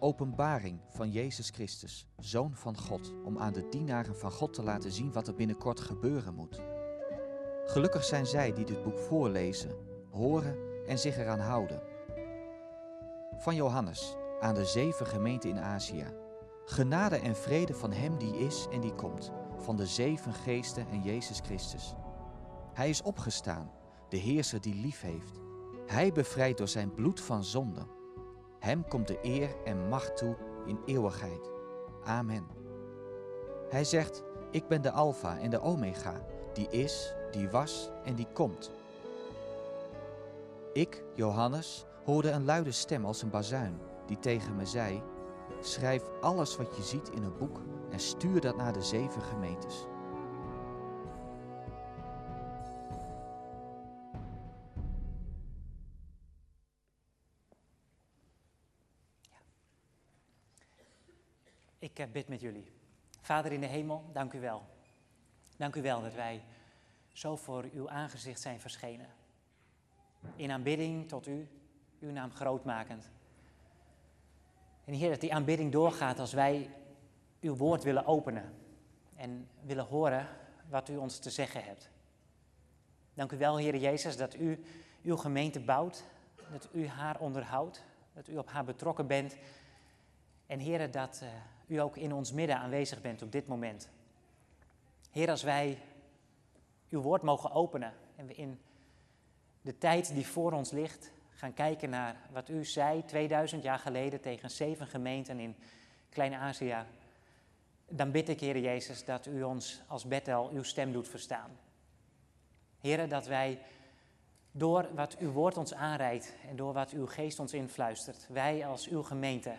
openbaring van Jezus Christus, Zoon van God, om aan de dienaren van God te laten zien wat er binnenkort gebeuren moet. Gelukkig zijn zij die dit boek voorlezen, horen en zich eraan houden. Van Johannes aan de zeven gemeenten in Azië. Genade en vrede van Hem die is en die komt, van de zeven geesten en Jezus Christus. Hij is opgestaan, de Heerser die lief heeft. Hij bevrijdt door zijn bloed van zonde. Hem komt de eer en macht toe in eeuwigheid. Amen. Hij zegt, ik ben de Alpha en de Omega, die is, die was en die komt. Ik, Johannes, hoorde een luide stem als een bazuin, die tegen me zei, schrijf alles wat je ziet in een boek en stuur dat naar de zeven gemeentes. Ik eh, bid met jullie. Vader in de hemel, dank u wel. Dank u wel dat wij zo voor uw aangezicht zijn verschenen. In aanbidding tot u, uw naam grootmakend. En Heer, dat die aanbidding doorgaat als wij uw woord willen openen en willen horen wat u ons te zeggen hebt. Dank u wel, Heer Jezus, dat u uw gemeente bouwt, dat u haar onderhoudt, dat u op haar betrokken bent. En Heer, dat uh, u ook in ons midden aanwezig bent op dit moment. Heer, als wij uw woord mogen openen en we in de tijd die voor ons ligt gaan kijken naar wat u zei 2000 jaar geleden tegen zeven gemeenten in Klein-Azië, dan bid ik, Heer Jezus, dat u ons als Bethel uw stem doet verstaan. Heren, dat wij door wat uw woord ons aanreikt en door wat uw geest ons influistert, wij als uw gemeente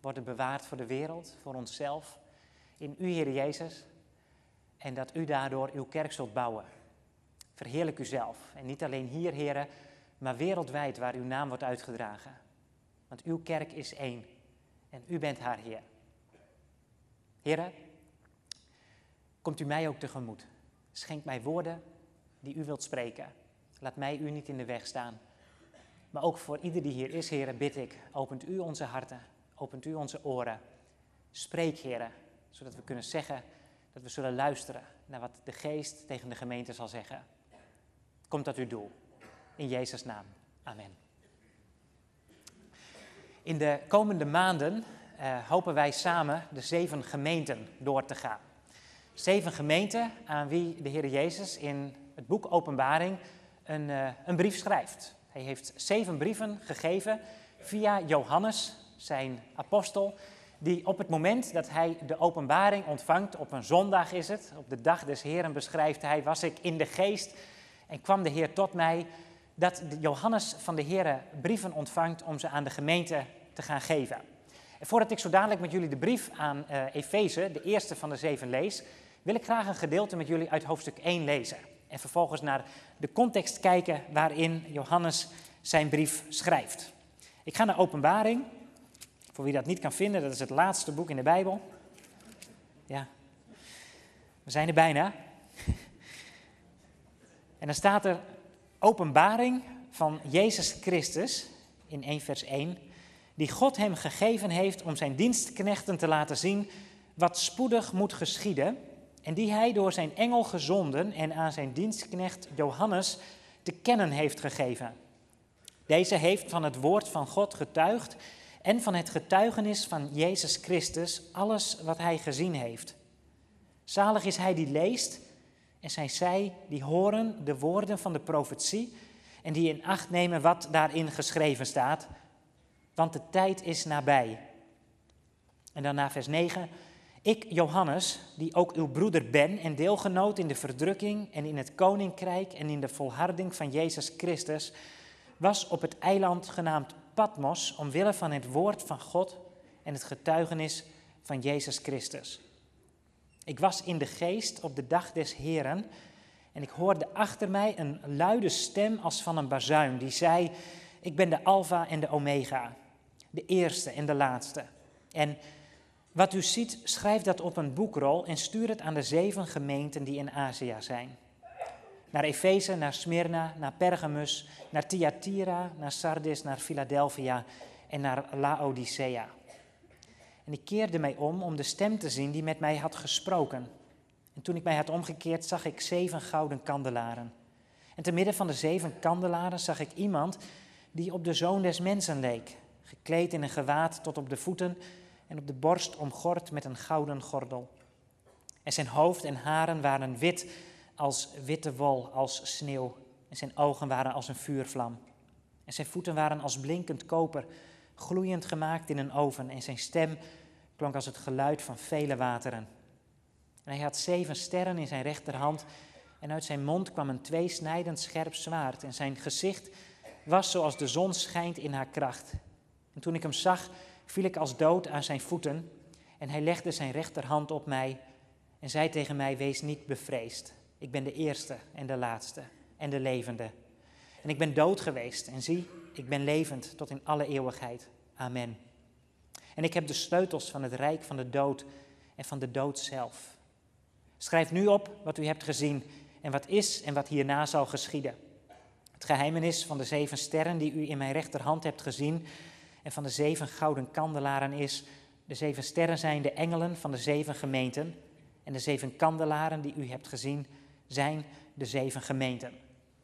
worden bewaard voor de wereld, voor onszelf, in u, Heer Jezus, en dat u daardoor uw kerk zult bouwen. Verheerlijk uzelf. En niet alleen hier, heren, maar wereldwijd waar uw naam wordt uitgedragen. Want uw kerk is één en u bent haar Heer. Heren, komt u mij ook tegemoet. Schenk mij woorden die u wilt spreken. Laat mij u niet in de weg staan. Maar ook voor ieder die hier is, heren, bid ik, opent u onze harten, opent u onze oren. Spreek, heren, zodat we kunnen zeggen dat we zullen luisteren naar wat de geest tegen de gemeente zal zeggen. Komt dat uw doel. In Jezus' naam. Amen. In de komende maanden uh, hopen wij samen de zeven gemeenten door te gaan. Zeven gemeenten aan wie de Heer Jezus in het boek Openbaring een, uh, een brief schrijft. Hij heeft zeven brieven gegeven via Johannes, zijn apostel, die op het moment dat hij de openbaring ontvangt, op een zondag is het, op de dag des Heren beschrijft hij, was ik in de geest en kwam de Heer tot mij, dat Johannes van de Heer brieven ontvangt om ze aan de gemeente te gaan geven. En voordat ik zo dadelijk met jullie de brief aan uh, Efeze, de eerste van de zeven, lees, wil ik graag een gedeelte met jullie uit hoofdstuk 1 lezen. En vervolgens naar de context kijken waarin Johannes zijn brief schrijft. Ik ga naar Openbaring. Voor wie dat niet kan vinden, dat is het laatste boek in de Bijbel. Ja, we zijn er bijna. En dan staat er openbaring van Jezus Christus in 1 vers 1, die God hem gegeven heeft om zijn dienstknechten te laten zien wat spoedig moet geschieden en die hij door zijn engel gezonden en aan zijn dienstknecht Johannes te kennen heeft gegeven. Deze heeft van het woord van God getuigd en van het getuigenis van Jezus Christus alles wat hij gezien heeft. Zalig is hij die leest en zijn zij die horen de woorden van de profetie en die in acht nemen wat daarin geschreven staat, want de tijd is nabij. En dan na vers 9. Ik, Johannes, die ook uw broeder ben en deelgenoot in de verdrukking en in het koninkrijk en in de volharding van Jezus Christus, was op het eiland genaamd Patmos omwille van het woord van God en het getuigenis van Jezus Christus. Ik was in de geest op de dag des Heren en ik hoorde achter mij een luide stem als van een bazuin die zei: Ik ben de Alpha en de Omega, de eerste en de laatste. En wat u ziet, schrijf dat op een boekrol en stuur het aan de zeven gemeenten die in Azië zijn. Naar Efeze, naar Smyrna, naar Pergamus, naar Thyatira, naar Sardis, naar Philadelphia en naar Laodicea. En ik keerde mij om om de stem te zien die met mij had gesproken. En toen ik mij had omgekeerd, zag ik zeven gouden kandelaren. En te midden van de zeven kandelaren zag ik iemand die op de zoon des mensen leek, gekleed in een gewaad tot op de voeten en op de borst omgord met een gouden gordel. En zijn hoofd en haren waren wit als witte wol, als sneeuw. En zijn ogen waren als een vuurvlam. En zijn voeten waren als blinkend koper, gloeiend gemaakt in een oven. En zijn stem klonk als het geluid van vele wateren. En hij had zeven sterren in zijn rechterhand. En uit zijn mond kwam een tweesnijdend scherp zwaard. En zijn gezicht was zoals de zon schijnt in haar kracht. En toen ik hem zag, viel ik als dood aan zijn voeten. En hij legde zijn rechterhand op mij en zei tegen mij: Wees niet bevreesd. Ik ben de eerste en de laatste en de levende. En ik ben dood geweest en zie, ik ben levend tot in alle eeuwigheid. Amen. En ik heb de sleutels van het rijk van de dood en van de dood zelf. Schrijf nu op wat u hebt gezien en wat is en wat hierna zal geschieden. Het geheimenis van de zeven sterren die u in mijn rechterhand hebt gezien en van de zeven gouden kandelaren is, de zeven sterren zijn de engelen van de zeven gemeenten en de zeven kandelaren die u hebt gezien zijn de zeven gemeenten.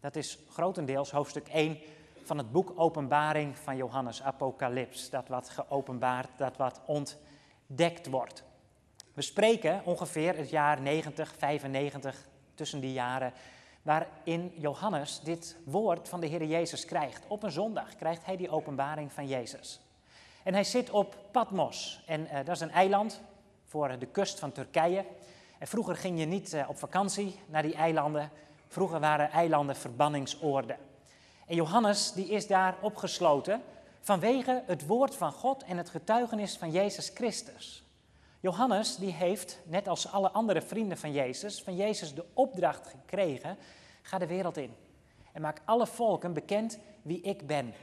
Dat is grotendeels hoofdstuk 1 van het boek Openbaring van Johannes, Apocalyps. Dat wat geopenbaard, dat wat ontdekt wordt. We spreken ongeveer het jaar 90, 95, tussen die jaren, waarin Johannes dit woord van de Heer Jezus krijgt. Op een zondag krijgt hij die openbaring van Jezus. En hij zit op Patmos. En uh, dat is een eiland voor de kust van Turkije. En vroeger ging je niet uh, op vakantie naar die eilanden. Vroeger waren eilanden verbanningsoorden. En Johannes die is daar opgesloten vanwege het woord van God en het getuigenis van Jezus Christus. Johannes die heeft, net als alle andere vrienden van Jezus, van Jezus de opdracht gekregen, ga de wereld in en maak alle volken bekend wie ik ben.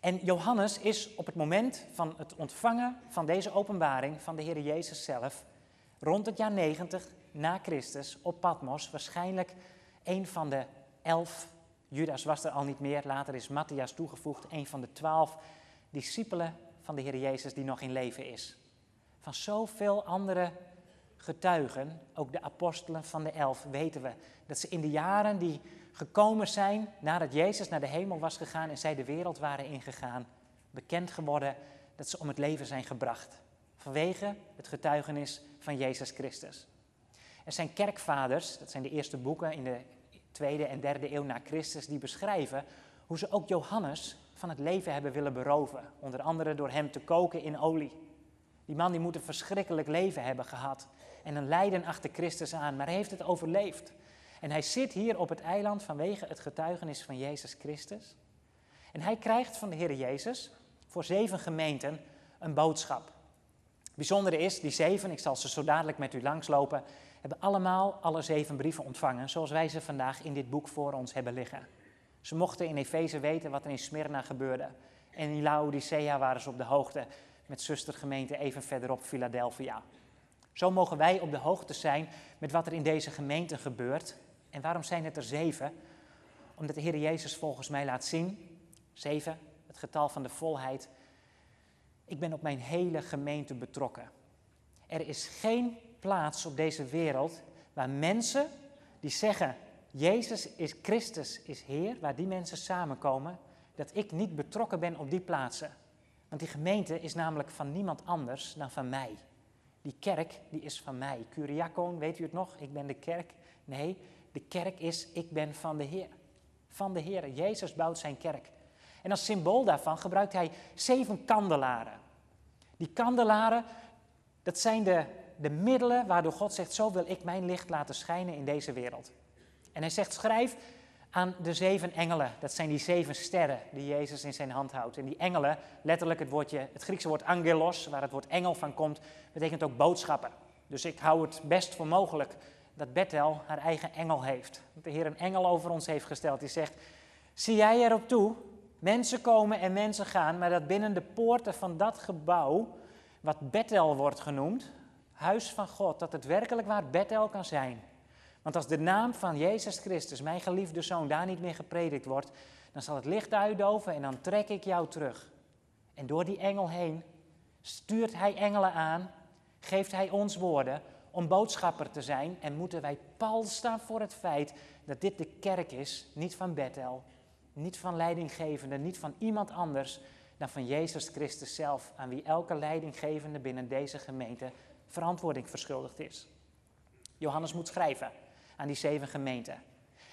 En Johannes is op het moment van het ontvangen van deze openbaring van de Heer Jezus zelf, rond het jaar 90 na Christus op Patmos, waarschijnlijk een van de elf, Judas was er al niet meer, later is Matthias toegevoegd, een van de twaalf discipelen van de Heer Jezus die nog in leven is. Van zoveel andere getuigen, ook de apostelen van de elf, weten we dat ze in de jaren die gekomen zijn nadat Jezus naar de hemel was gegaan en zij de wereld waren ingegaan, bekend geworden dat ze om het leven zijn gebracht. Vanwege het getuigenis van Jezus Christus. Er zijn kerkvaders, dat zijn de eerste boeken in de tweede en derde eeuw na Christus, die beschrijven hoe ze ook Johannes van het leven hebben willen beroven. Onder andere door hem te koken in olie. Die man die moet een verschrikkelijk leven hebben gehad en een lijden achter Christus aan, maar hij heeft het overleefd. En hij zit hier op het eiland vanwege het getuigenis van Jezus Christus. En hij krijgt van de Heer Jezus voor zeven gemeenten een boodschap. Bijzondere is, die zeven, ik zal ze zo dadelijk met u langslopen, hebben allemaal alle zeven brieven ontvangen, zoals wij ze vandaag in dit boek voor ons hebben liggen. Ze mochten in Efeze weten wat er in Smyrna gebeurde. En in Laodicea waren ze op de hoogte met zustergemeente even verderop Philadelphia. Zo mogen wij op de hoogte zijn met wat er in deze gemeente gebeurt. En waarom zijn het er zeven? Omdat de Heer Jezus volgens mij laat zien, zeven, het getal van de volheid, ik ben op mijn hele gemeente betrokken. Er is geen plaats op deze wereld waar mensen die zeggen, Jezus is Christus, is Heer, waar die mensen samenkomen, dat ik niet betrokken ben op die plaatsen. Want die gemeente is namelijk van niemand anders dan van mij. Die kerk, die is van mij. Curiacoon, weet u het nog? Ik ben de kerk. Nee, de kerk is, ik ben van de Heer. Van de Heer. Jezus bouwt zijn kerk. En als symbool daarvan gebruikt hij zeven kandelaren. Die kandelaren, dat zijn de, de middelen waardoor God zegt, zo wil ik mijn licht laten schijnen in deze wereld. En hij zegt, schrijf aan de zeven engelen. Dat zijn die zeven sterren die Jezus in zijn hand houdt. En die engelen, letterlijk het, woordje, het Griekse woord angelos, waar het woord engel van komt, betekent ook boodschapper. Dus ik hou het best voor mogelijk dat Bethel haar eigen engel heeft. Dat de Heer een engel over ons heeft gesteld die zegt, zie jij erop toe, mensen komen en mensen gaan, maar dat binnen de poorten van dat gebouw, wat Bethel wordt genoemd, huis van God, dat het werkelijk waar Bethel kan zijn want als de naam van Jezus Christus, mijn geliefde zoon, daar niet meer gepredikt wordt, dan zal het licht uitdoven en dan trek ik jou terug. En door die engel heen Stuurt Hij engelen aan? Geeft Hij ons woorden om boodschapper te zijn? En moeten wij pal staan voor het feit dat dit de kerk is, niet van Bethel, niet van leidinggevende, niet van iemand anders dan van Jezus Christus zelf, aan wie elke leidinggevende binnen deze gemeente verantwoording verschuldigd is. Johannes moet schrijven aan die zeven gemeenten.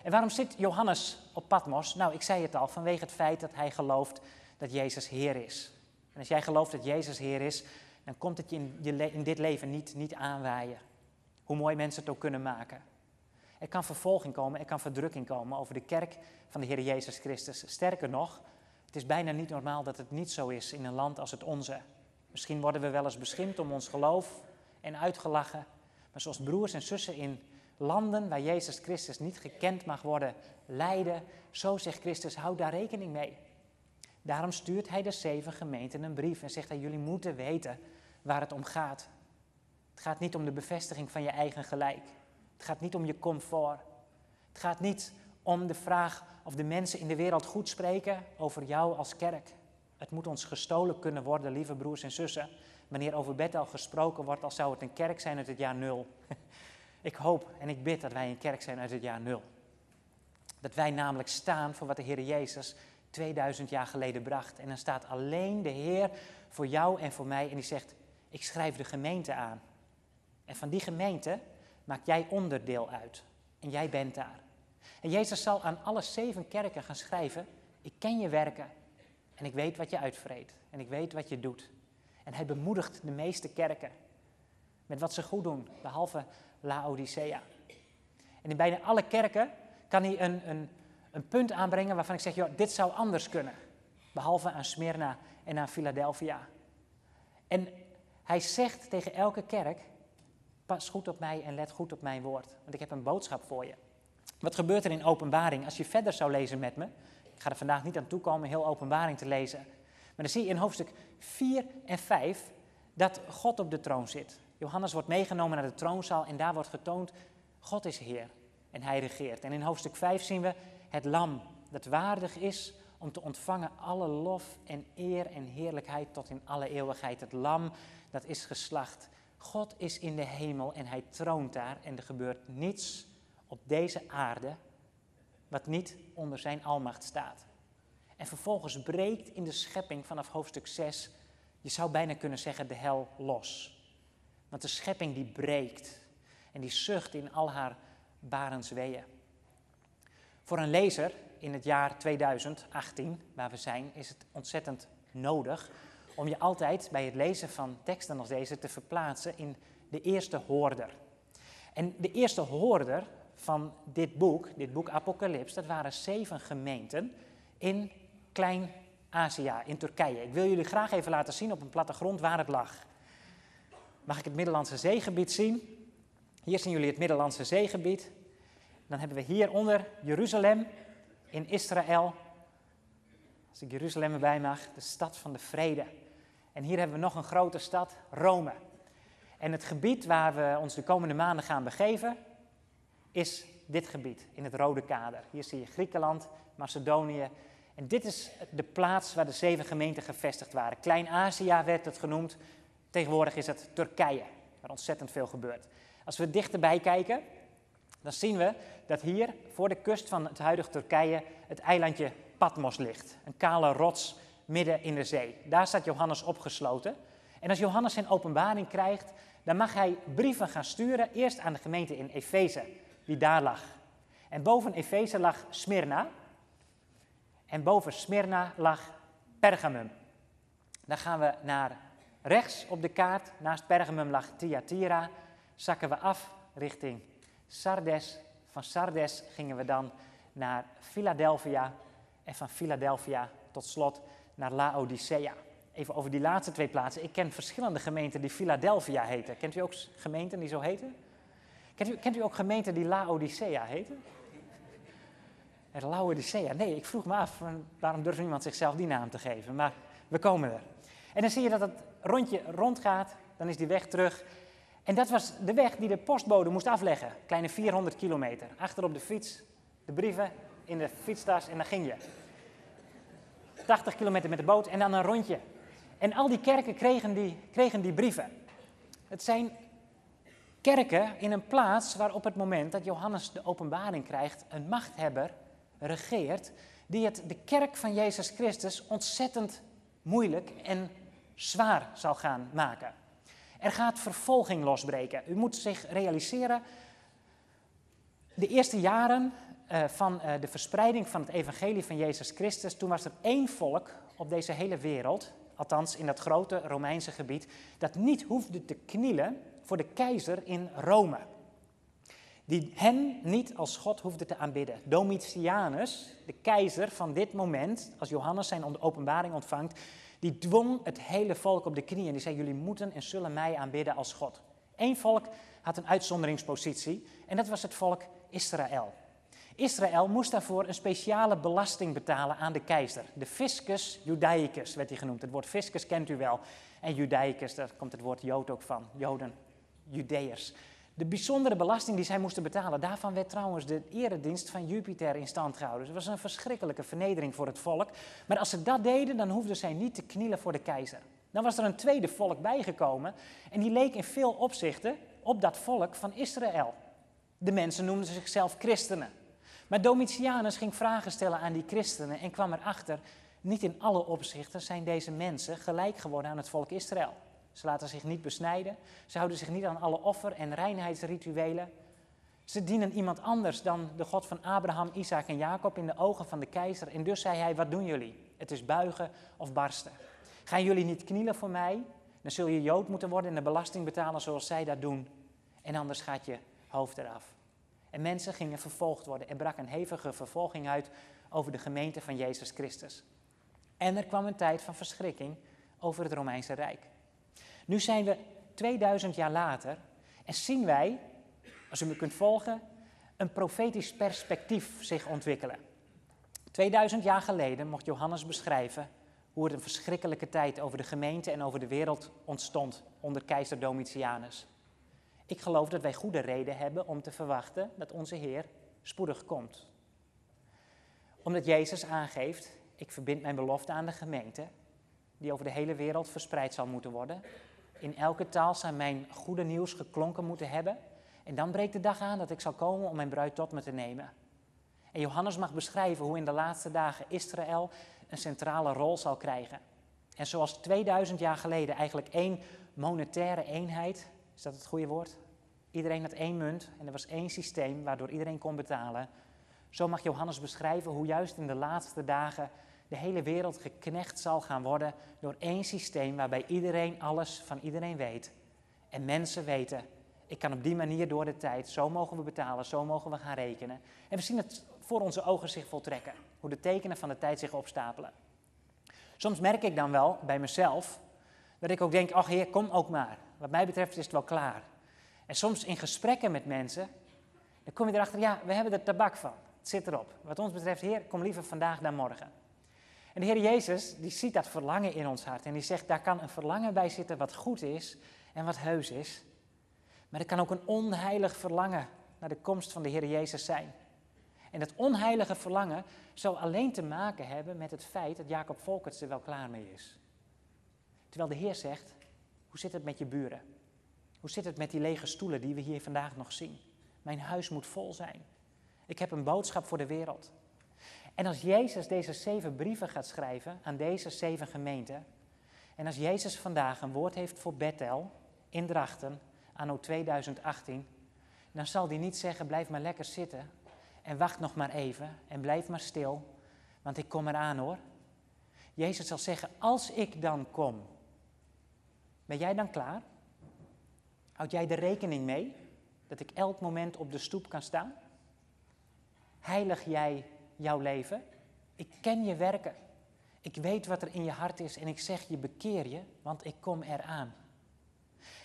En waarom zit Johannes op Patmos? Nou, ik zei het al, vanwege het feit dat hij gelooft dat Jezus Heer is. En als jij gelooft dat Jezus Heer is, dan komt het je in, je in dit leven niet, niet aanwaaien. Hoe mooi mensen het ook kunnen maken. Er kan vervolging komen, er kan verdrukking komen over de kerk van de Heer Jezus Christus. Sterker nog, het is bijna niet normaal dat het niet zo is in een land als het onze. Misschien worden we wel eens beschimpt om ons geloof en uitgelachen. Maar zoals broers en zussen in landen waar Jezus Christus niet gekend mag worden, lijden, zo zegt Christus, houd daar rekening mee. Daarom stuurt hij de zeven gemeenten een brief en zegt hij, jullie moeten weten waar het om gaat. Het gaat niet om de bevestiging van je eigen gelijk. Het gaat niet om je comfort. Het gaat niet om de vraag of de mensen in de wereld goed spreken over jou als kerk. Het moet ons gestolen kunnen worden, lieve broers en zussen, wanneer over Bethel gesproken wordt als zou het een kerk zijn uit het jaar nul. ik hoop en ik bid dat wij een kerk zijn uit het jaar nul. Dat wij namelijk staan voor wat de Heer Jezus 2000 jaar geleden bracht. En dan staat alleen de Heer voor jou en voor mij en die zegt, ik schrijf de gemeente aan. En van die gemeente maak jij onderdeel uit. En jij bent daar. En Jezus zal aan alle zeven kerken gaan schrijven, ik ken je werken en ik weet wat je uitvreet en ik weet wat je doet. En hij bemoedigt de meeste kerken met wat ze goed doen, behalve Laodicea. En in bijna alle kerken kan hij een, een, een punt aanbrengen waarvan ik zeg, joh, dit zou anders kunnen. Behalve aan Smyrna en aan Philadelphia. En hij zegt tegen elke kerk, pas goed op mij en let goed op mijn woord. Want ik heb een boodschap voor je. Wat gebeurt er in openbaring? Als je verder zou lezen met me, ik ga er vandaag niet aan toekomen heel openbaring te lezen. Maar dan zie je in hoofdstuk 4 en 5 dat God op de troon zit. Johannes wordt meegenomen naar de troonzaal en daar wordt getoond, God is Heer en Hij regeert. En in hoofdstuk 5 zien we het lam dat waardig is om te ontvangen alle lof en eer en heerlijkheid tot in alle eeuwigheid. Het lam dat is geslacht. God is in de hemel en Hij troont daar en er gebeurt niets op deze aarde wat niet onder zijn almacht staat. En vervolgens breekt in de schepping vanaf hoofdstuk 6, je zou bijna kunnen zeggen, de hel los. Want de schepping die breekt en die zucht in al haar barensweeën. Voor een lezer in het jaar 2018, waar we zijn, is het ontzettend nodig om je altijd bij het lezen van teksten als deze te verplaatsen in de eerste hoorder. En de eerste hoorder van dit boek, dit boek Apocalyps, dat waren zeven gemeenten in Klein-Azië, in Turkije. Ik wil jullie graag even laten zien op een plattegrond waar het lag. Mag ik het Middellandse zeegebied zien? Hier zien jullie het Middellandse zeegebied. Dan hebben we hieronder Jeruzalem in Israël. Als ik Jeruzalem erbij mag, de stad van de vrede. En hier hebben we nog een grote stad, Rome. En het gebied waar we ons de komende maanden gaan begeven, is dit gebied in het rode kader. Hier zie je Griekenland, Macedonië. En dit is de plaats waar de zeven gemeenten gevestigd waren. Klein-Azië werd het genoemd. Tegenwoordig is het Turkije, waar ontzettend veel gebeurt. Als we dichterbij kijken, dan zien we dat hier voor de kust van het huidige Turkije het eilandje Patmos ligt. Een kale rots midden in de zee. Daar staat Johannes opgesloten. En als Johannes zijn openbaring krijgt, dan mag hij brieven gaan sturen. Eerst aan de gemeente in Efeze, die daar lag. En boven Efeze lag Smyrna. En boven Smyrna lag Pergamum. Dan gaan we naar rechts op de kaart. Naast Pergamum lag Thyatira. Zakken we af richting Sardes. Van Sardes gingen we dan naar Philadelphia. En van Philadelphia tot slot naar Laodicea. Even over die laatste twee plaatsen. Ik ken verschillende gemeenten die Philadelphia heten. Kent u ook gemeenten die zo heten? Kent u, kent u ook gemeenten die Laodicea heten? Er Laodicea. Nee, ik vroeg me af, waarom durft niemand zichzelf die naam te geven? Maar we komen er. En dan zie je dat het rondje rondgaat, dan is die weg terug. En dat was de weg die de postbode moest afleggen. Kleine 400 kilometer. Achter op de fiets, de brieven in de fietstas en dan ging je. 80 kilometer met de boot en dan een rondje. En al die kerken kregen die, kregen die brieven. Het zijn kerken in een plaats waar op het moment dat Johannes de openbaring krijgt, een machthebber regeert, die het de kerk van Jezus Christus ontzettend moeilijk en zwaar zal gaan maken. Er gaat vervolging losbreken. U moet zich realiseren, de eerste jaren uh, van uh, de verspreiding van het evangelie van Jezus Christus, toen was er één volk op deze hele wereld, althans in dat grote Romeinse gebied, dat niet hoefde te knielen voor de keizer in Rome. Die hen niet als God hoefde te aanbidden. Domitianus, de keizer van dit moment, als Johannes zijn openbaring ontvangt, die dwong het hele volk op de knieën. Die zei: Jullie moeten en zullen mij aanbidden als God. Eén volk had een uitzonderingspositie en dat was het volk Israël. Israël moest daarvoor een speciale belasting betalen aan de keizer. De fiscus judaicus werd hij genoemd. Het woord fiscus kent u wel. En judaicus, daar komt het woord jood ook van. Joden, Judeërs. De bijzondere belasting die zij moesten betalen, daarvan werd trouwens de eredienst van Jupiter in stand gehouden. Dus het was een verschrikkelijke vernedering voor het volk. Maar als ze dat deden, dan hoefden zij niet te knielen voor de keizer. Dan was er een tweede volk bijgekomen en die leek in veel opzichten op dat volk van Israël. De mensen noemden zichzelf christenen. Maar Domitianus ging vragen stellen aan die christenen en kwam erachter, niet in alle opzichten zijn deze mensen gelijk geworden aan het volk Israël. Ze laten zich niet besnijden, ze houden zich niet aan alle offer- en reinheidsrituelen. Ze dienen iemand anders dan de God van Abraham, Isaac en Jacob in de ogen van de keizer. En dus zei hij, wat doen jullie? Het is buigen of barsten. Gaan jullie niet knielen voor mij? Dan zul je Jood moeten worden en de belasting betalen zoals zij dat doen. En anders gaat je hoofd eraf. En mensen gingen vervolgd worden. Er brak een hevige vervolging uit over de gemeente van Jezus Christus. En er kwam een tijd van verschrikking over het Romeinse Rijk. Nu zijn we 2000 jaar later en zien wij, als u me kunt volgen, een profetisch perspectief zich ontwikkelen. 2000 jaar geleden mocht Johannes beschrijven hoe het een verschrikkelijke tijd over de gemeente en over de wereld ontstond onder keizer Domitianus. Ik geloof dat wij goede reden hebben om te verwachten dat onze Heer spoedig komt. Omdat Jezus aangeeft, ik verbind mijn belofte aan de gemeente, die over de hele wereld verspreid zal moeten worden. In elke taal zou mijn goede nieuws geklonken moeten hebben. En dan breekt de dag aan dat ik zal komen om mijn bruid tot me te nemen. En Johannes mag beschrijven hoe in de laatste dagen Israël een centrale rol zal krijgen. En zoals 2000 jaar geleden eigenlijk één monetaire eenheid is dat het goede woord? Iedereen had één munt en er was één systeem waardoor iedereen kon betalen. Zo mag Johannes beschrijven hoe juist in de laatste dagen de hele wereld geknecht zal gaan worden door één systeem waarbij iedereen alles van iedereen weet. En mensen weten, ik kan op die manier door de tijd, zo mogen we betalen, zo mogen we gaan rekenen. En we zien het voor onze ogen zich voltrekken, hoe de tekenen van de tijd zich opstapelen. Soms merk ik dan wel bij mezelf dat ik ook denk, ach heer, kom ook maar. Wat mij betreft is het wel klaar. En soms in gesprekken met mensen, dan kom je erachter, ja, we hebben er tabak van. Het zit erop. Wat ons betreft, Heer, kom liever vandaag dan morgen. En de Heer Jezus, die ziet dat verlangen in ons hart. En die zegt, daar kan een verlangen bij zitten wat goed is en wat heus is. Maar er kan ook een onheilig verlangen naar de komst van de Heer Jezus zijn. En dat onheilige verlangen zal alleen te maken hebben met het feit dat Jacob Volkerts er wel klaar mee is. Terwijl de Heer zegt, hoe zit het met je buren? Hoe zit het met die lege stoelen die we hier vandaag nog zien? Mijn huis moet vol zijn. Ik heb een boodschap voor de wereld. En als Jezus deze zeven brieven gaat schrijven aan deze zeven gemeenten, en als Jezus vandaag een woord heeft voor Bethel in Drachten, anno 2018, dan zal hij niet zeggen: blijf maar lekker zitten en wacht nog maar even en blijf maar stil, want ik kom eraan hoor. Jezus zal zeggen: als ik dan kom, ben jij dan klaar? Houd jij er rekening mee dat ik elk moment op de stoep kan staan? Heilig jij jouw leven? Ik ken je werken. Ik weet wat er in je hart is en ik zeg je bekeer je, want ik kom eraan.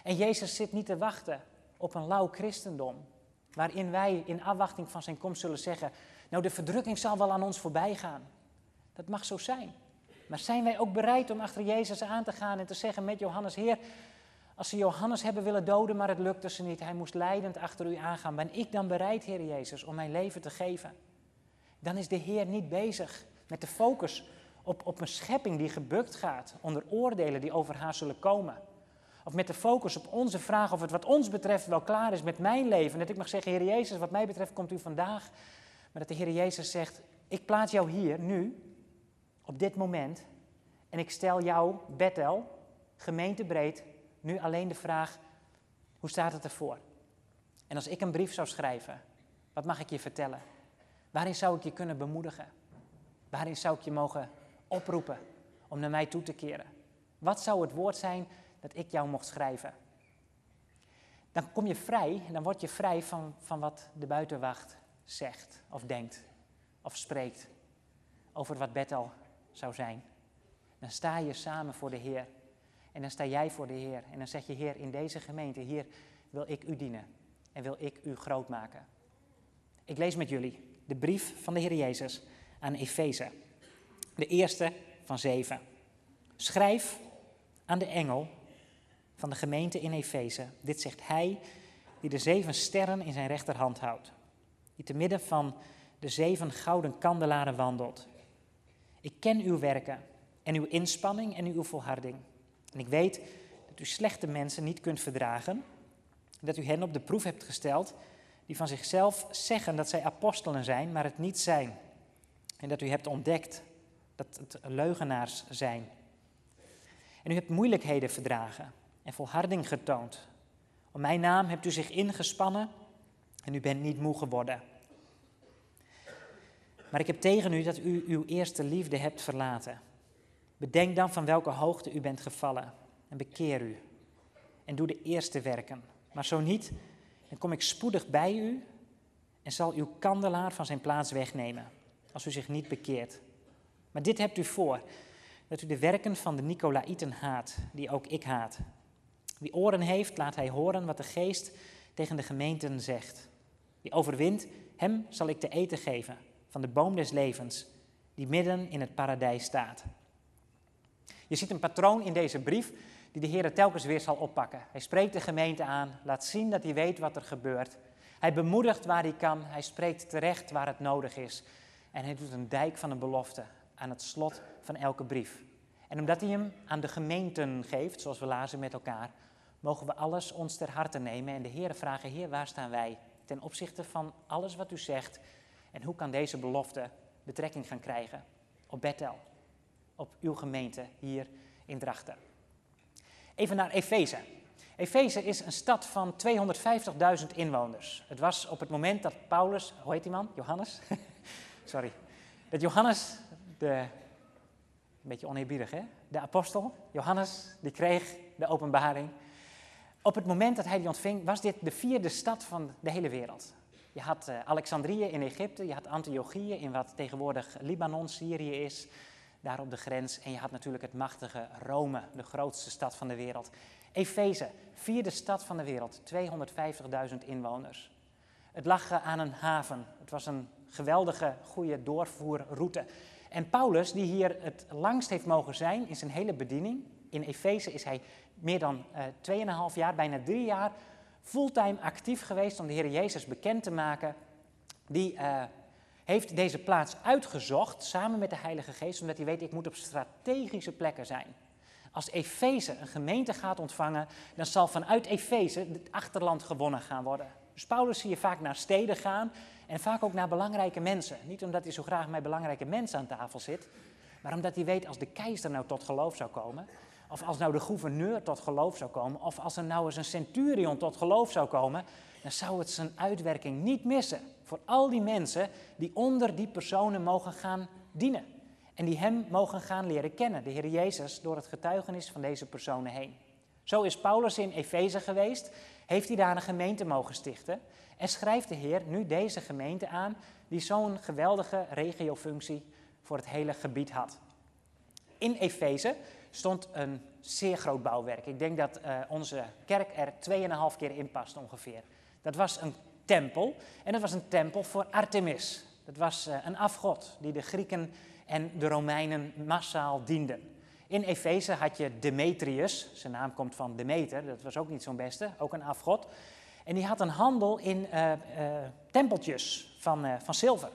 En Jezus zit niet te wachten op een lauw christendom, waarin wij in afwachting van zijn komst zullen zeggen, nou de verdrukking zal wel aan ons voorbij gaan. Dat mag zo zijn. Maar zijn wij ook bereid om achter Jezus aan te gaan en te zeggen met Johannes, Heer, als ze Johannes hebben willen doden, maar het lukte ze niet, hij moest leidend achter u aangaan, ben ik dan bereid, Heer Jezus, om mijn leven te geven? Dan is de Heer niet bezig met de focus Op, op een schepping die gebukt gaat onder oordelen die over haar zullen komen. Of met de focus op onze vraag of het wat ons betreft wel klaar is met mijn leven. Dat ik mag zeggen, Heer Jezus, wat mij betreft komt u vandaag. Maar dat de Heer Jezus zegt, ik plaats jou hier, nu, op dit moment. En ik stel jou, Bethel, gemeentebreed, nu alleen de vraag, hoe staat het ervoor? En als ik een brief zou schrijven, wat mag ik je vertellen? Waarin zou ik je kunnen bemoedigen? Waarin zou ik je mogen oproepen om naar mij toe te keren? Wat zou het woord zijn dat ik jou mocht schrijven? Dan kom je vrij en dan word je vrij van, van wat de buitenwacht zegt of denkt of spreekt over wat Bethel zou zijn. Dan sta je samen voor de Heer. En dan sta jij voor de Heer. En dan zeg je, Heer, in deze gemeente, hier wil ik u dienen. En wil ik u groot maken. Ik lees met jullie de brief van de Heer Jezus aan Efeze. De eerste van zeven. Schrijf aan de engel van de gemeente in Efeze. Dit zegt hij die de zeven sterren in zijn rechterhand houdt. Die te midden van de zeven gouden kandelaren wandelt. Ik ken uw werken en uw inspanning en uw volharding. En ik weet dat u slechte mensen niet kunt verdragen. Dat u hen op de proef hebt gesteld die van zichzelf zeggen dat zij apostelen zijn, maar het niet zijn. En dat u hebt ontdekt dat het leugenaars zijn. En u hebt moeilijkheden verdragen en volharding getoond. Om mijn naam hebt u zich ingespannen en u bent niet moe geworden. Maar ik heb tegen u dat u uw eerste liefde hebt verlaten. Bedenk dan van welke hoogte u bent gevallen en bekeer u. En doe de eerste werken. Maar zo niet, dan kom ik spoedig bij u en zal uw kandelaar van zijn plaats wegnemen, als u zich niet bekeert. Maar dit hebt u voor, dat u de werken van de Nicolaïten haat, die ook ik haat. Wie oren heeft, laat hij horen wat de geest tegen de gemeenten zegt. Wie overwint, hem zal ik te eten geven van de boom des levens, die midden in het paradijs staat. Je ziet een patroon in deze brief die de Heer telkens weer zal oppakken. Hij spreekt de gemeente aan, laat zien dat hij weet wat er gebeurt. Hij bemoedigt waar hij kan, hij spreekt terecht waar het nodig is. En hij doet een dijk van een belofte aan het slot van elke brief. En omdat hij hem aan de gemeenten geeft, zoals we lazen met elkaar, mogen we alles ons ter harte nemen en de Heer vragen, Heer, waar staan wij ten opzichte van alles wat u zegt en hoe kan deze belofte betrekking gaan krijgen op Bethel, op uw gemeente hier in Drachten. Even naar Efeze. Efeze is een stad van 250.000 inwoners. Het was op het moment dat Paulus, hoe heet die man? Johannes? Sorry. Dat Johannes, de, een beetje oneerbiedig hè, de apostel, Johannes, die kreeg de openbaring. Op het moment dat hij die ontving, was dit de vierde stad van de hele wereld. Je had uh, Alexandrië in Egypte, je had Antiochië in wat tegenwoordig Libanon, Syrië is daar op de grens. En je had natuurlijk het machtige Rome, de grootste stad van de wereld. Efeze, vierde stad van de wereld, 250.000 inwoners. Het lag aan een haven. Het was een geweldige, goede doorvoerroute. En Paulus, die hier het langst heeft mogen zijn in zijn hele bediening, in Efeze is hij meer dan uh, 2,5 jaar, bijna drie jaar, fulltime actief geweest om de Heer Jezus bekend te maken. Die uh, heeft deze plaats uitgezocht samen met de Heilige Geest, omdat hij weet, ik moet op strategische plekken zijn. Als Efeze een gemeente gaat ontvangen, dan zal vanuit Efeze het achterland gewonnen gaan worden. Dus Paulus zie je vaak naar steden gaan en vaak ook naar belangrijke mensen. Niet omdat hij zo graag met belangrijke mensen aan tafel zit, maar omdat hij weet als de keizer nou tot geloof zou komen, of als nou de gouverneur tot geloof zou komen, of als er nou eens een centurion tot geloof zou komen, dan zou het zijn uitwerking niet missen voor al die mensen die onder die personen mogen gaan dienen. En die hem mogen gaan leren kennen, de Heer Jezus, door het getuigenis van deze personen heen. Zo is Paulus in Efeze geweest, heeft hij daar een gemeente mogen stichten en schrijft de Heer nu deze gemeente aan die zo'n geweldige regiofunctie voor het hele gebied had. In Efeze stond een zeer groot bouwwerk. Ik denk dat uh, onze kerk er 2,5 keer in past ongeveer. Dat was een tempel en dat was een tempel voor Artemis. Dat was uh, een afgod die de Grieken en de Romeinen massaal dienden. In Efeze had je Demetrius, zijn naam komt van Demeter, dat was ook niet zo'n beste, ook een afgod. En die had een handel in uh, tempeltjes van, van zilver.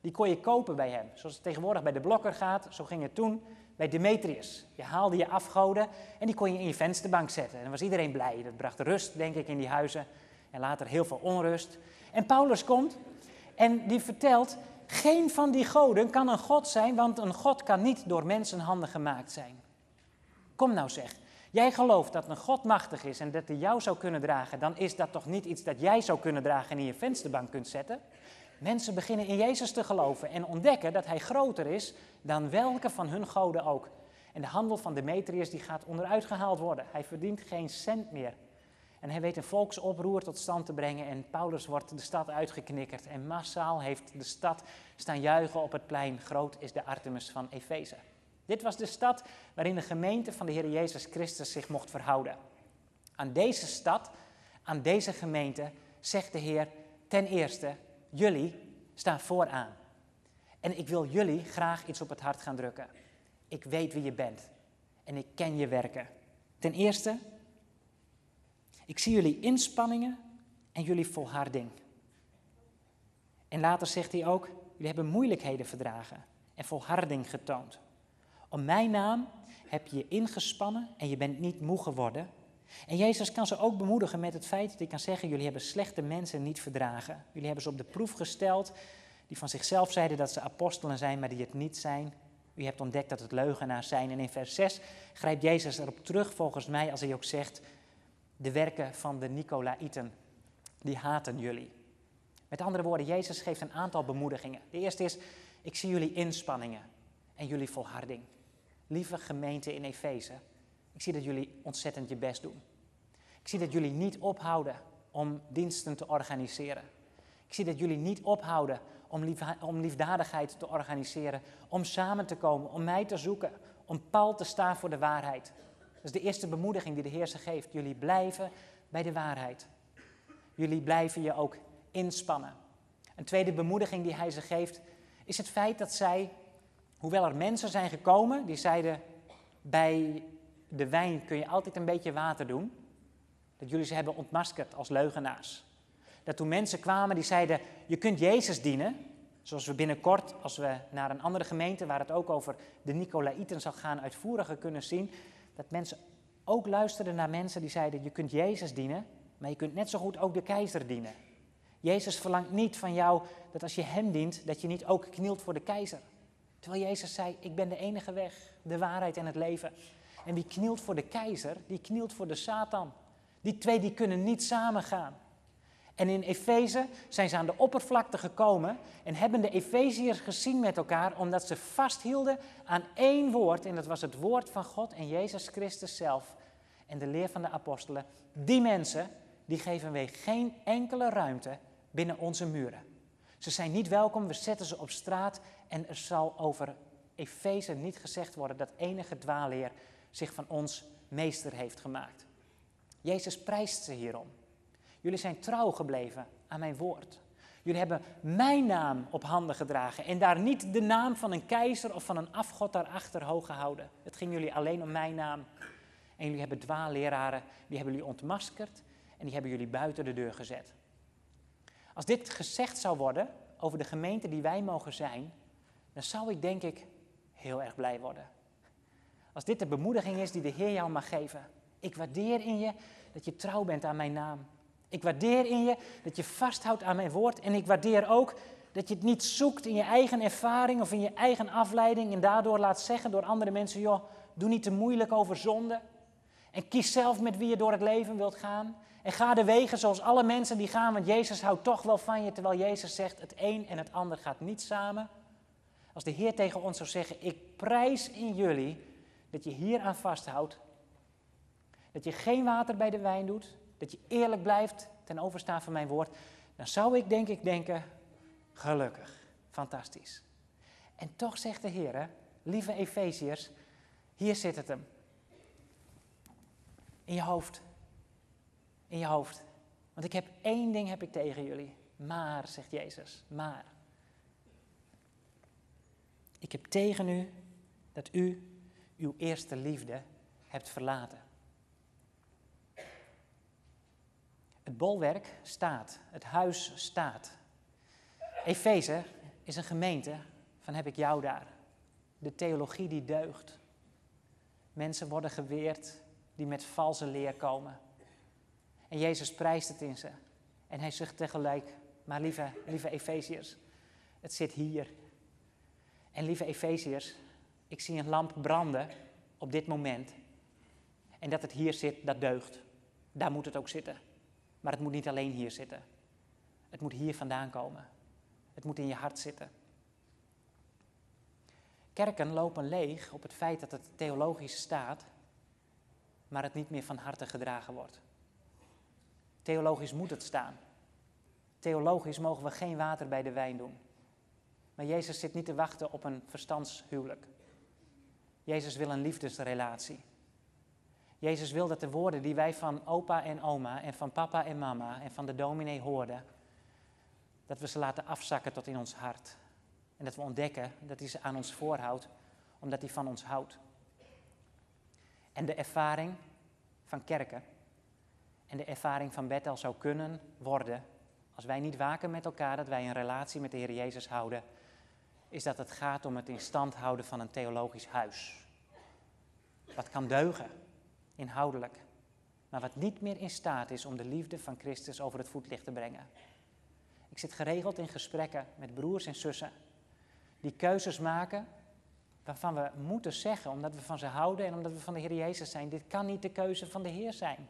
Die kon je kopen bij hem. Zoals het tegenwoordig bij de blokker gaat, zo ging het toen bij Demetrius. Je haalde je afgoden en die kon je in je vensterbank zetten. En dan was iedereen blij. Dat bracht rust, denk ik, in die huizen. En later heel veel onrust. En Paulus komt en die vertelt: geen van die goden kan een god zijn, want een god kan niet door mensenhanden gemaakt zijn. Kom nou zeg, jij gelooft dat een God machtig is en dat hij jou zou kunnen dragen, dan is dat toch niet iets dat jij zou kunnen dragen en in je vensterbank kunt zetten? Mensen beginnen in Jezus te geloven en ontdekken dat hij groter is dan welke van hun goden ook. En de handel van Demetrius die gaat onderuit gehaald worden. Hij verdient geen cent meer. En hij weet een volksoproer tot stand te brengen en Paulus wordt de stad uitgeknikkerd. En massaal heeft de stad staan juichen op het plein. Groot is de Artemis van Efeze. Dit was de stad waarin de gemeente van de Heer Jezus Christus zich mocht verhouden. Aan deze stad, aan deze gemeente, zegt de Heer ten eerste, jullie staan vooraan. En ik wil jullie graag iets op het hart gaan drukken. Ik weet wie je bent en ik ken je werken. Ten eerste, ik zie jullie inspanningen en jullie volharding. En later zegt hij ook, jullie hebben moeilijkheden verdragen en volharding getoond. Om mijn naam heb je je ingespannen en je bent niet moe geworden. En Jezus kan ze ook bemoedigen met het feit dat hij kan zeggen, jullie hebben slechte mensen niet verdragen. Jullie hebben ze op de proef gesteld, die van zichzelf zeiden dat ze apostelen zijn, maar die het niet zijn. U hebt ontdekt dat het leugenaars zijn. En in vers 6 grijpt Jezus erop terug, volgens mij, als hij ook zegt, de werken van de Nicolaïten, die haten jullie. Met andere woorden, Jezus geeft een aantal bemoedigingen. De eerste is, ik zie jullie inspanningen en jullie volharding. Lieve gemeente in Efeze, ik zie dat jullie ontzettend je best doen. Ik zie dat jullie niet ophouden om diensten te organiseren. Ik zie dat jullie niet ophouden om, om liefdadigheid te organiseren, om samen te komen, om mij te zoeken, om pal te staan voor de waarheid. Dat is de eerste bemoediging die de Heer ze geeft. Jullie blijven bij de waarheid. Jullie blijven je ook inspannen. Een tweede bemoediging die hij ze geeft is het feit dat zij, hoewel er mensen zijn gekomen die zeiden bij de wijn kun je altijd een beetje water doen, dat jullie ze hebben ontmaskerd als leugenaars. Dat toen mensen kwamen die zeiden, je kunt Jezus dienen, zoals we binnenkort, als we naar een andere gemeente waar het ook over de Nicolaïten zal gaan, uitvoeriger kunnen zien, dat mensen ook luisterden naar mensen die zeiden, je kunt Jezus dienen, maar je kunt net zo goed ook de keizer dienen. Jezus verlangt niet van jou dat als je hem dient, dat je niet ook knielt voor de keizer. Terwijl Jezus zei, ik ben de enige weg, de waarheid en het leven. En wie knielt voor de keizer, die knielt voor de Satan. Die twee die kunnen niet samengaan. En in Efeze zijn ze aan de oppervlakte gekomen en hebben de Efeziërs gezien met elkaar omdat ze vasthielden aan één woord en dat was het woord van God en Jezus Christus zelf en de leer van de apostelen. Die mensen, die geven wij geen enkele ruimte binnen onze muren. Ze zijn niet welkom, we zetten ze op straat en er zal over Efeze niet gezegd worden dat enige dwaalleer zich van ons meester heeft gemaakt. Jezus prijst ze hierom. Jullie zijn trouw gebleven aan mijn woord. Jullie hebben mijn naam op handen gedragen en daar niet de naam van een keizer of van een afgod daarachter hoog gehouden. Het ging jullie alleen om mijn naam. En jullie hebben dwaalleraren, die hebben jullie ontmaskerd en die hebben jullie buiten de deur gezet. Als dit gezegd zou worden over de gemeente die wij mogen zijn, dan zou ik denk ik heel erg blij worden. Als dit de bemoediging is die de Heer jou mag geven. Ik waardeer in je dat je trouw bent aan mijn naam. Ik waardeer in je dat je vasthoudt aan mijn woord. En ik waardeer ook dat je het niet zoekt in je eigen ervaring of in je eigen afleiding. En daardoor laat zeggen door andere mensen: joh, doe niet te moeilijk over zonde. En kies zelf met wie je door het leven wilt gaan. En ga de wegen zoals alle mensen die gaan, want Jezus houdt toch wel van je. Terwijl Jezus zegt: het een en het ander gaat niet samen. Als de Heer tegen ons zou zeggen: Ik prijs in jullie dat je hier aan vasthoudt. Dat je geen water bij de wijn doet. Dat je eerlijk blijft ten overstaan van mijn woord. Dan zou ik denk ik denken, gelukkig, fantastisch. En toch zegt de Heer, lieve Efeziërs, hier zit het hem. In je hoofd. In je hoofd. Want ik heb één ding heb ik tegen jullie. Maar, zegt Jezus, maar. Ik heb tegen u dat u uw eerste liefde hebt verlaten. Het bolwerk staat, het huis staat. Efeze, is een gemeente van heb ik jou daar. De theologie die deugt. Mensen worden geweerd die met valse leer komen. En Jezus prijst het in ze. En hij zegt tegelijk, maar lieve, lieve Efeziërs, het zit hier. En lieve Efeziërs, ik zie een lamp branden op dit moment. En dat het hier zit, dat deugt. Daar moet het ook zitten. Maar het moet niet alleen hier zitten. Het moet hier vandaan komen. Het moet in je hart zitten. Kerken lopen leeg op het feit dat het theologisch staat, maar het niet meer van harte gedragen wordt. Theologisch moet het staan. Theologisch mogen we geen water bij de wijn doen. Maar Jezus zit niet te wachten op een verstandshuwelijk. Jezus wil een liefdesrelatie. Jezus wil dat de woorden die wij van opa en oma en van papa en mama en van de dominee hoorden, dat we ze laten afzakken tot in ons hart. En dat we ontdekken dat hij ze aan ons voorhoudt, omdat hij van ons houdt. En de ervaring van kerken en de ervaring van Bethel zou kunnen worden, als wij niet waken met elkaar, dat wij een relatie met de Heer Jezus houden, is dat het gaat om het in stand houden van een theologisch huis. Wat kan deugen, inhoudelijk, maar wat niet meer in staat is om de liefde van Christus over het voetlicht te brengen. Ik zit geregeld in gesprekken met broers en zussen die keuzes maken waarvan we moeten zeggen, omdat we van ze houden en omdat we van de Heer Jezus zijn, dit kan niet de keuze van de Heer zijn.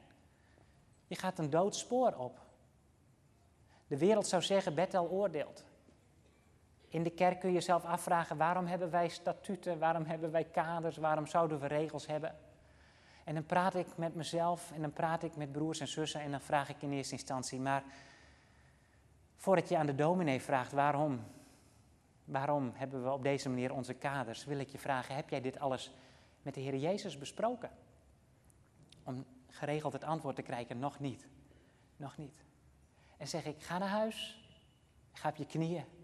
Je gaat een dood spoor op. De wereld zou zeggen, Bethel oordeelt. In de kerk kun je jezelf afvragen, waarom hebben wij statuten, waarom hebben wij kaders, waarom zouden we regels hebben? En dan praat ik met mezelf en dan praat ik met broers en zussen en dan vraag ik in eerste instantie, maar voordat je aan de dominee vraagt waarom, waarom hebben we op deze manier onze kaders, wil ik je vragen, heb jij dit alles met de Heer Jezus besproken? Om geregeld het antwoord te krijgen, nog niet, nog niet. En zeg ik, ga naar huis, ga op je knieën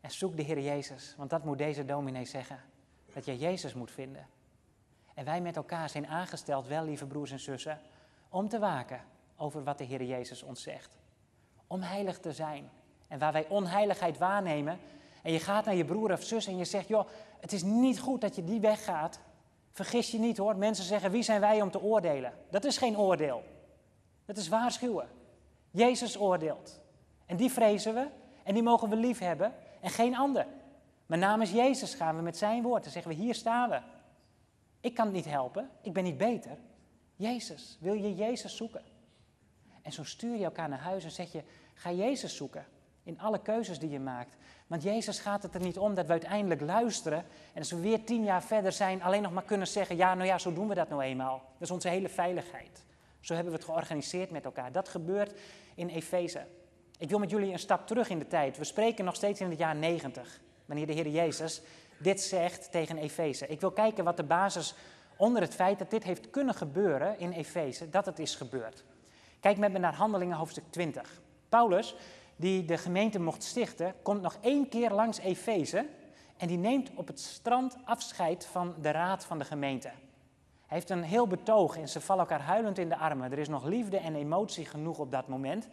en zoek de Heer Jezus, want dat moet deze dominee zeggen, dat je Jezus moet vinden. En wij met elkaar zijn aangesteld, wel lieve broers en zussen, om te waken over wat de Heer Jezus ons zegt. Om heilig te zijn. En waar wij onheiligheid waarnemen, en je gaat naar je broer of zus en je zegt, joh, het is niet goed dat je die weg gaat. Vergis je niet hoor, mensen zeggen, wie zijn wij om te oordelen? Dat is geen oordeel. Dat is waarschuwen. Jezus oordeelt. En die vrezen we en die mogen we lief hebben en geen ander. Maar namens Jezus gaan we met zijn woord en zeggen we, hier staan we. Ik kan het niet helpen, ik ben niet beter. Jezus, wil je Jezus zoeken? En zo stuur je elkaar naar huis en zeg je, ga Jezus zoeken in alle keuzes die je maakt. Want Jezus gaat het er niet om dat we uiteindelijk luisteren en als we weer tien jaar verder zijn, alleen nog maar kunnen zeggen, ja, nou ja, zo doen we dat nou eenmaal. Dat is onze hele veiligheid. Zo hebben we het georganiseerd met elkaar. Dat gebeurt in Efeze. Ik wil met jullie een stap terug in de tijd. We spreken nog steeds in het jaar 90, wanneer de Heer Jezus dit zegt tegen Efeze. Ik wil kijken wat de basis onder het feit dat dit heeft kunnen gebeuren in Efeze, dat het is gebeurd. Kijk met me naar Handelingen hoofdstuk 20. Paulus, die de gemeente mocht stichten, komt nog één keer langs Efeze en die neemt op het strand afscheid van de raad van de gemeente. Hij heeft een heel betoog en ze vallen elkaar huilend in de armen. Er is nog liefde en emotie genoeg op dat moment.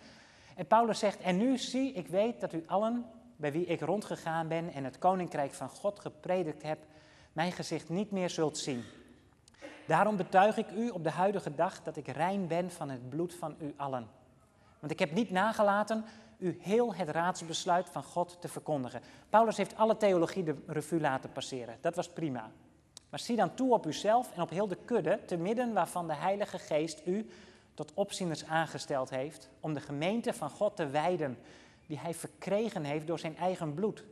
En Paulus zegt, en nu zie, ik weet dat u allen bij wie ik rondgegaan ben en het koninkrijk van God gepredikt heb, mijn gezicht niet meer zult zien. Daarom betuig ik u op de huidige dag dat ik rein ben van het bloed van u allen. Want ik heb niet nagelaten u heel het raadsbesluit van God te verkondigen. Paulus heeft alle theologie de revue laten passeren. Dat was prima. Maar zie dan toe op uzelf en op heel de kudde, te midden waarvan de Heilige Geest u tot opzieners aangesteld heeft, om de gemeente van God te wijden die hij verkregen heeft door zijn eigen bloed.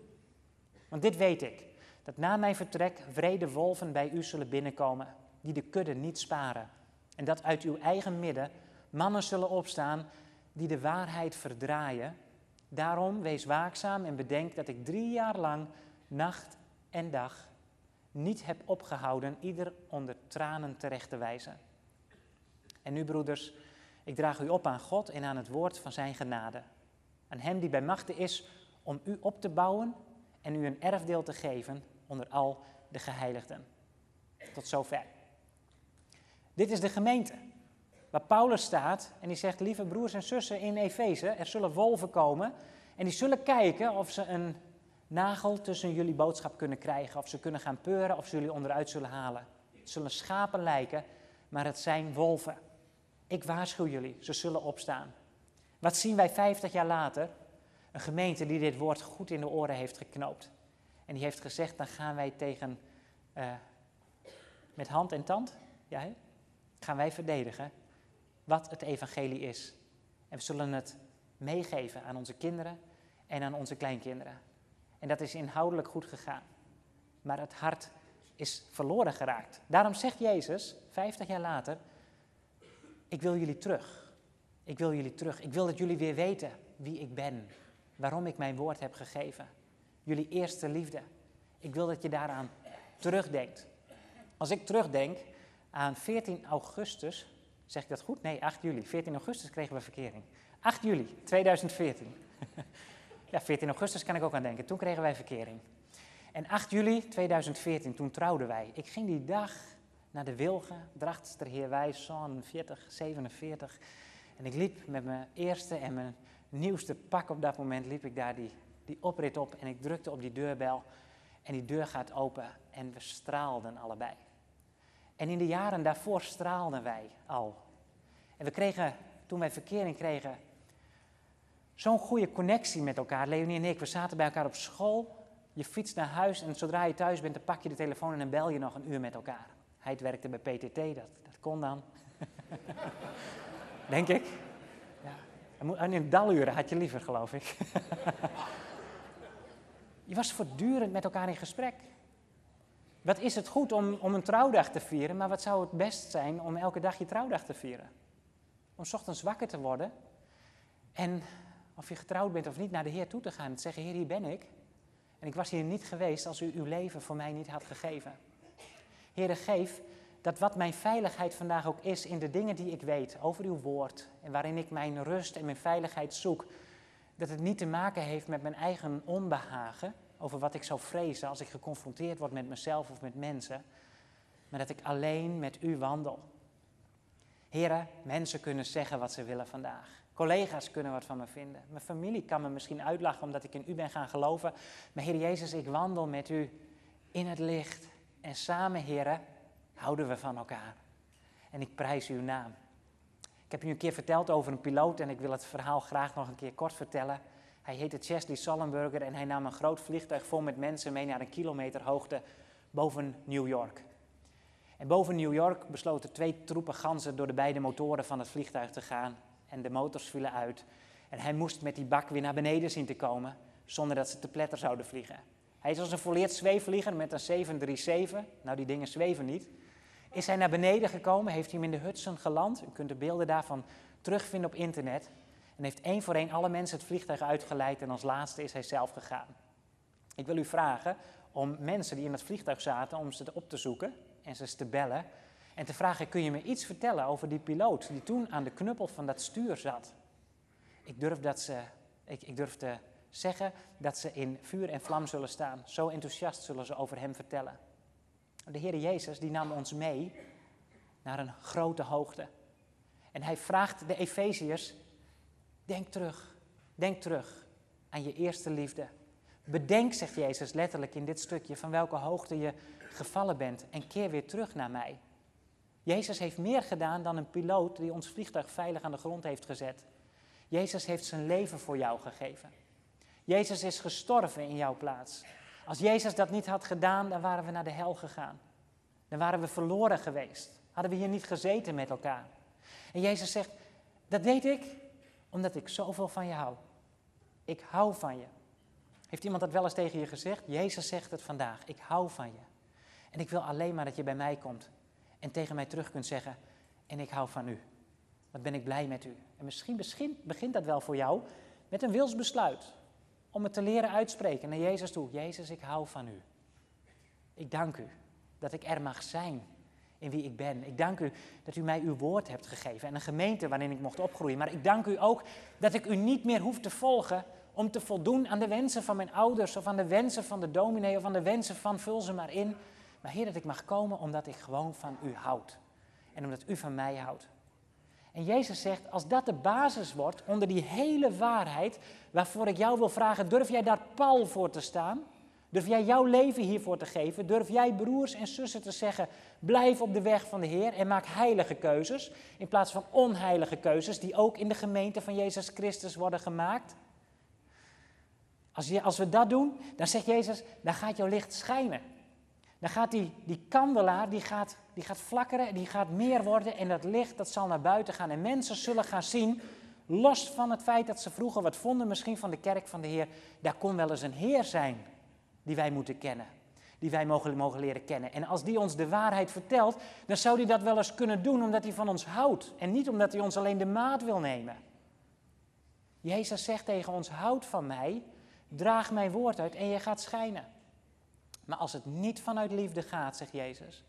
Want dit weet ik, dat na mijn vertrek vrede wolven bij u zullen binnenkomen, die de kudde niet sparen. En dat uit uw eigen midden mannen zullen opstaan die de waarheid verdraaien. Daarom wees waakzaam en bedenk dat ik drie jaar lang, nacht en dag, niet heb opgehouden ieder onder tranen terecht te wijzen. En nu, broeders, ik draag u op aan God en aan het woord van zijn genade. Aan hem die bij machten is om u op te bouwen en u een erfdeel te geven onder al de geheiligden. Tot zover. Dit is de gemeente waar Paulus staat en die zegt, lieve broers en zussen in Efeze, er zullen wolven komen en die zullen kijken of ze een nagel tussen jullie boodschap kunnen krijgen, of ze kunnen gaan peuren, of ze jullie onderuit zullen halen. Het zullen schapen lijken, maar het zijn wolven. Ik waarschuw jullie, ze zullen opstaan. Wat zien wij 50 jaar later? Een gemeente die dit woord goed in de oren heeft geknoopt. En die heeft gezegd, dan gaan wij tegen, uh, met hand en tand, ja, gaan wij verdedigen wat het evangelie is. En we zullen het meegeven aan onze kinderen en aan onze kleinkinderen. En dat is inhoudelijk goed gegaan. Maar het hart is verloren geraakt. Daarom zegt Jezus, 50 jaar later, ik wil jullie terug. Ik wil jullie terug. Ik wil dat jullie weer weten wie ik ben. Waarom ik mijn woord heb gegeven. Jullie eerste liefde. Ik wil dat je daaraan terugdenkt. Als ik terugdenk aan 14 augustus, zeg ik dat goed? Nee, 8 juli. 14 augustus kregen we verkering. 8 juli 2014. ja, 14 augustus kan ik ook aan denken. Toen kregen wij verkering. En 8 juli 2014, toen trouwden wij. Ik ging die dag naar de Wilgen, Drachtster Heerwij, zo'n 40, 47. En ik liep met mijn eerste en mijn nieuwste pak op dat moment, liep ik daar die, die oprit op en ik drukte op die deurbel. En die deur gaat open en we straalden allebei. En in de jaren daarvoor straalden wij al. En we kregen, toen wij verkering kregen, zo'n goede connectie met elkaar. Leonie en ik, we zaten bij elkaar op school. Je fietst naar huis en zodra je thuis bent, dan pak je de telefoon en dan bel je nog een uur met elkaar. Hij werkte bij PTT, dat, dat kon dan. Denk ik. Ja. En in daluren had je liever, geloof ik. je was voortdurend met elkaar in gesprek. Wat is het goed om, om een trouwdag te vieren, maar wat zou het best zijn om elke dag je trouwdag te vieren? Om ochtends wakker te worden en of je getrouwd bent of niet, naar de Heer toe te gaan en te zeggen, Heer, hier ben ik. En ik was hier niet geweest als u uw leven voor mij niet had gegeven. Heere, geef dat wat mijn veiligheid vandaag ook is in de dingen die ik weet over uw woord en waarin ik mijn rust en mijn veiligheid zoek, dat het niet te maken heeft met mijn eigen onbehagen over wat ik zou vrezen als ik geconfronteerd word met mezelf of met mensen, maar dat ik alleen met u wandel. Heren, mensen kunnen zeggen wat ze willen vandaag. Collega's kunnen wat van me vinden. Mijn familie kan me misschien uitlachen omdat ik in u ben gaan geloven. Maar Heer Jezus, ik wandel met u in het licht. En samen, heren, houden we van elkaar. En ik prijs uw naam. Ik heb u een keer verteld over een piloot en ik wil het verhaal graag nog een keer kort vertellen. Hij heette Chesley Sullenberger en hij nam een groot vliegtuig vol met mensen mee naar een kilometer hoogte boven New York. En boven New York besloten twee troepen ganzen door de beide motoren van het vliegtuig te gaan. En de motors vielen uit. En hij moest met die bak weer naar beneden zien te komen, zonder dat ze te pletter zouden vliegen. Hij is als een volleerd zweefvlieger met een 737. Nou, die dingen zweven niet. Is hij naar beneden gekomen, heeft hij hem in de Hudson geland. U kunt de beelden daarvan terugvinden op internet. En heeft één voor één alle mensen het vliegtuig uitgeleid en als laatste is hij zelf gegaan. Ik wil u vragen om mensen die in het vliegtuig zaten, om ze op te zoeken en ze te bellen. En te vragen, kun je me iets vertellen over die piloot die toen aan de knuppel van dat stuur zat? Ik durf, dat ze, ik, ik durf te zeggen dat ze in vuur en vlam zullen staan. Zo enthousiast zullen ze over hem vertellen. De Heer Jezus die nam ons mee naar een grote hoogte. En hij vraagt de Efeziërs, denk terug, denk terug aan je eerste liefde. Bedenk, zegt Jezus letterlijk in dit stukje, van welke hoogte je gevallen bent en keer weer terug naar mij. Jezus heeft meer gedaan dan een piloot die ons vliegtuig veilig aan de grond heeft gezet. Jezus heeft zijn leven voor jou gegeven. Jezus is gestorven in jouw plaats. Als Jezus dat niet had gedaan, dan waren we naar de hel gegaan. Dan waren we verloren geweest. Hadden we hier niet gezeten met elkaar. En Jezus zegt, dat deed ik omdat ik zoveel van je hou. Ik hou van je. Heeft iemand dat wel eens tegen je gezegd? Jezus zegt het vandaag. Ik hou van je. En ik wil alleen maar dat je bij mij komt en tegen mij terug kunt zeggen, en ik hou van u. Wat ben ik blij met u. En misschien begint dat wel voor jou met een wilsbesluit om het te leren uitspreken naar Jezus toe. Jezus, ik hou van u. Ik dank u dat ik er mag zijn in wie ik ben. Ik dank u dat u mij uw woord hebt gegeven en een gemeente waarin ik mocht opgroeien. Maar ik dank u ook dat ik u niet meer hoef te volgen om te voldoen aan de wensen van mijn ouders of aan de wensen van de dominee of aan de wensen van vul ze maar in. Maar Heer, dat ik mag komen omdat ik gewoon van u houd en omdat u van mij houdt. En Jezus zegt, als dat de basis wordt onder die hele waarheid, waarvoor ik jou wil vragen, durf jij daar pal voor te staan? Durf jij jouw leven hiervoor te geven? Durf jij broers en zussen te zeggen, blijf op de weg van de Heer en maak heilige keuzes, in plaats van onheilige keuzes die ook in de gemeente van Jezus Christus worden gemaakt? Als, je, als we dat doen, dan zegt Jezus, dan gaat jouw licht schijnen. Dan gaat die, die kandelaar, die gaat, die gaat flakkeren, die gaat meer worden en dat licht dat zal naar buiten gaan. En mensen zullen gaan zien, los van het feit dat ze vroeger wat vonden misschien van de kerk van de Heer, daar kon wel eens een Heer zijn die wij moeten kennen. Die wij mogen, mogen leren kennen. En als die ons de waarheid vertelt, dan zou hij dat wel eens kunnen doen omdat hij van ons houdt. En niet omdat hij ons alleen de maat wil nemen. Jezus zegt tegen ons, houd van mij, draag mijn woord uit en je gaat schijnen. Maar als het niet vanuit liefde gaat, zegt Jezus.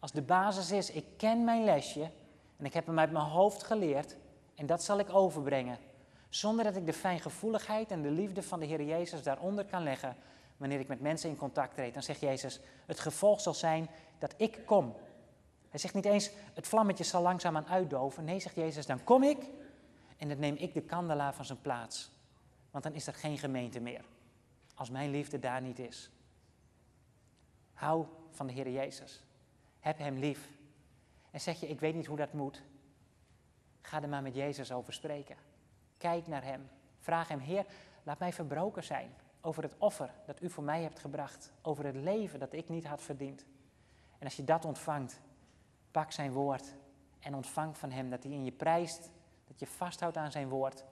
Als de basis is, ik ken mijn lesje en ik heb hem uit mijn hoofd geleerd en dat zal ik overbrengen. Zonder dat ik de fijngevoeligheid en de liefde van de Heer Jezus daaronder kan leggen wanneer ik met mensen in contact treed. Dan zegt Jezus, het gevolg zal zijn dat ik kom. Hij zegt niet eens, het vlammetje zal langzaamaan uitdoven. Nee, zegt Jezus, dan kom ik en dan neem ik de kandelaar van zijn plaats. Want dan is er geen gemeente meer. Als mijn liefde daar niet is. Hou van de Heer Jezus. Heb Hem lief. En zeg je, ik weet niet hoe dat moet. Ga er maar met Jezus over spreken. Kijk naar Hem. Vraag Hem, Heer, laat mij verbroken zijn over het offer dat U voor mij hebt gebracht. Over het leven dat ik niet had verdiend. En als je dat ontvangt, pak Zijn woord en ontvang van Hem dat Hij in je prijst. Dat je vasthoudt aan Zijn woord.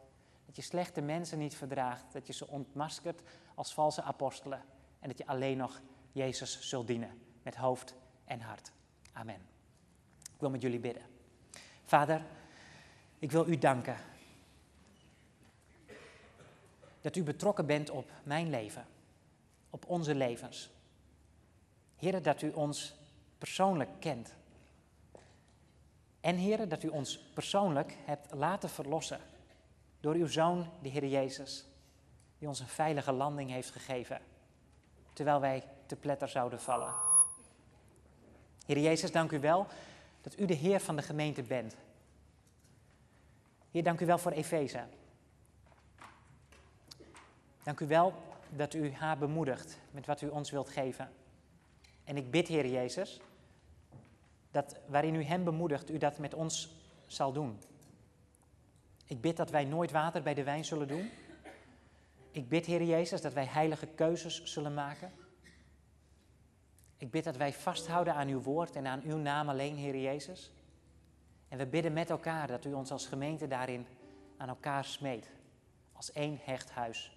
Dat je slechte mensen niet verdraagt. Dat je ze ontmaskert als valse apostelen. En dat je alleen nog Jezus zult dienen met hoofd en hart. Amen. Ik wil met jullie bidden. Vader, ik wil u danken dat u betrokken bent op mijn leven, op onze levens. Heren, dat u ons persoonlijk kent. En heren, dat u ons persoonlijk hebt laten verlossen door uw Zoon, de Heer Jezus, die ons een veilige landing heeft gegeven, terwijl wij te pletter zouden vallen. Heer Jezus, dank u wel dat u de Heer van de gemeente bent. Heer, dank u wel voor Efeze. Dank u wel dat u haar bemoedigt met wat u ons wilt geven. En ik bid, Heer Jezus, dat waarin u hem bemoedigt, u dat met ons zal doen. Ik bid dat wij nooit water bij de wijn zullen doen. Ik bid, Heer Jezus, dat wij heilige keuzes zullen maken. Ik bid dat wij vasthouden aan uw woord en aan uw naam alleen, Heer Jezus. En we bidden met elkaar dat u ons als gemeente daarin aan elkaar smeet. Als één hecht huis.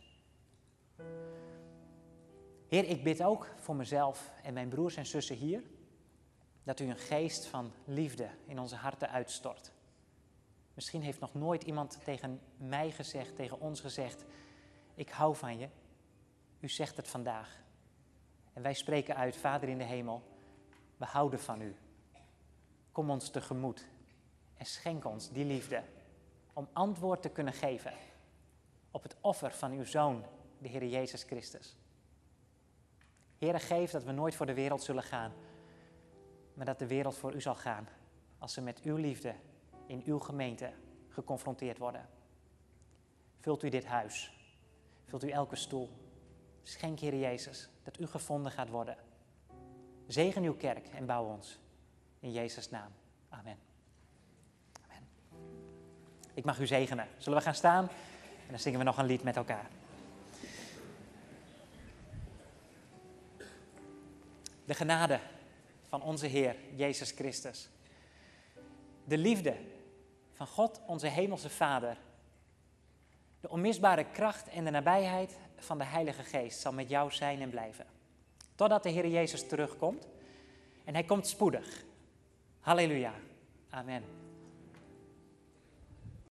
Heer, ik bid ook voor mezelf en mijn broers en zussen hier. Dat u een geest van liefde in onze harten uitstort. Misschien heeft nog nooit iemand tegen mij gezegd, tegen ons gezegd: Ik hou van je. U zegt het vandaag. En wij spreken uit, Vader in de hemel, we houden van u. Kom ons tegemoet en schenk ons die liefde om antwoord te kunnen geven op het offer van uw Zoon, de Heer Jezus Christus. Heere, geef dat we nooit voor de wereld zullen gaan, maar dat de wereld voor u zal gaan als ze met uw liefde in uw gemeente geconfronteerd worden. Vult u dit huis, vult u elke stoel. Schenk, Heer Jezus, dat u gevonden gaat worden. Zegen uw kerk en bouw ons. In Jezus' naam. Amen. Amen. Ik mag u zegenen. Zullen we gaan staan? En dan zingen we nog een lied met elkaar. De genade van onze Heer Jezus Christus. De liefde van God, onze Hemelse Vader. De onmisbare kracht en de nabijheid van de Heilige Geest zal met jou zijn en blijven. Totdat de Heer Jezus terugkomt. En hij komt spoedig. Halleluja. Amen.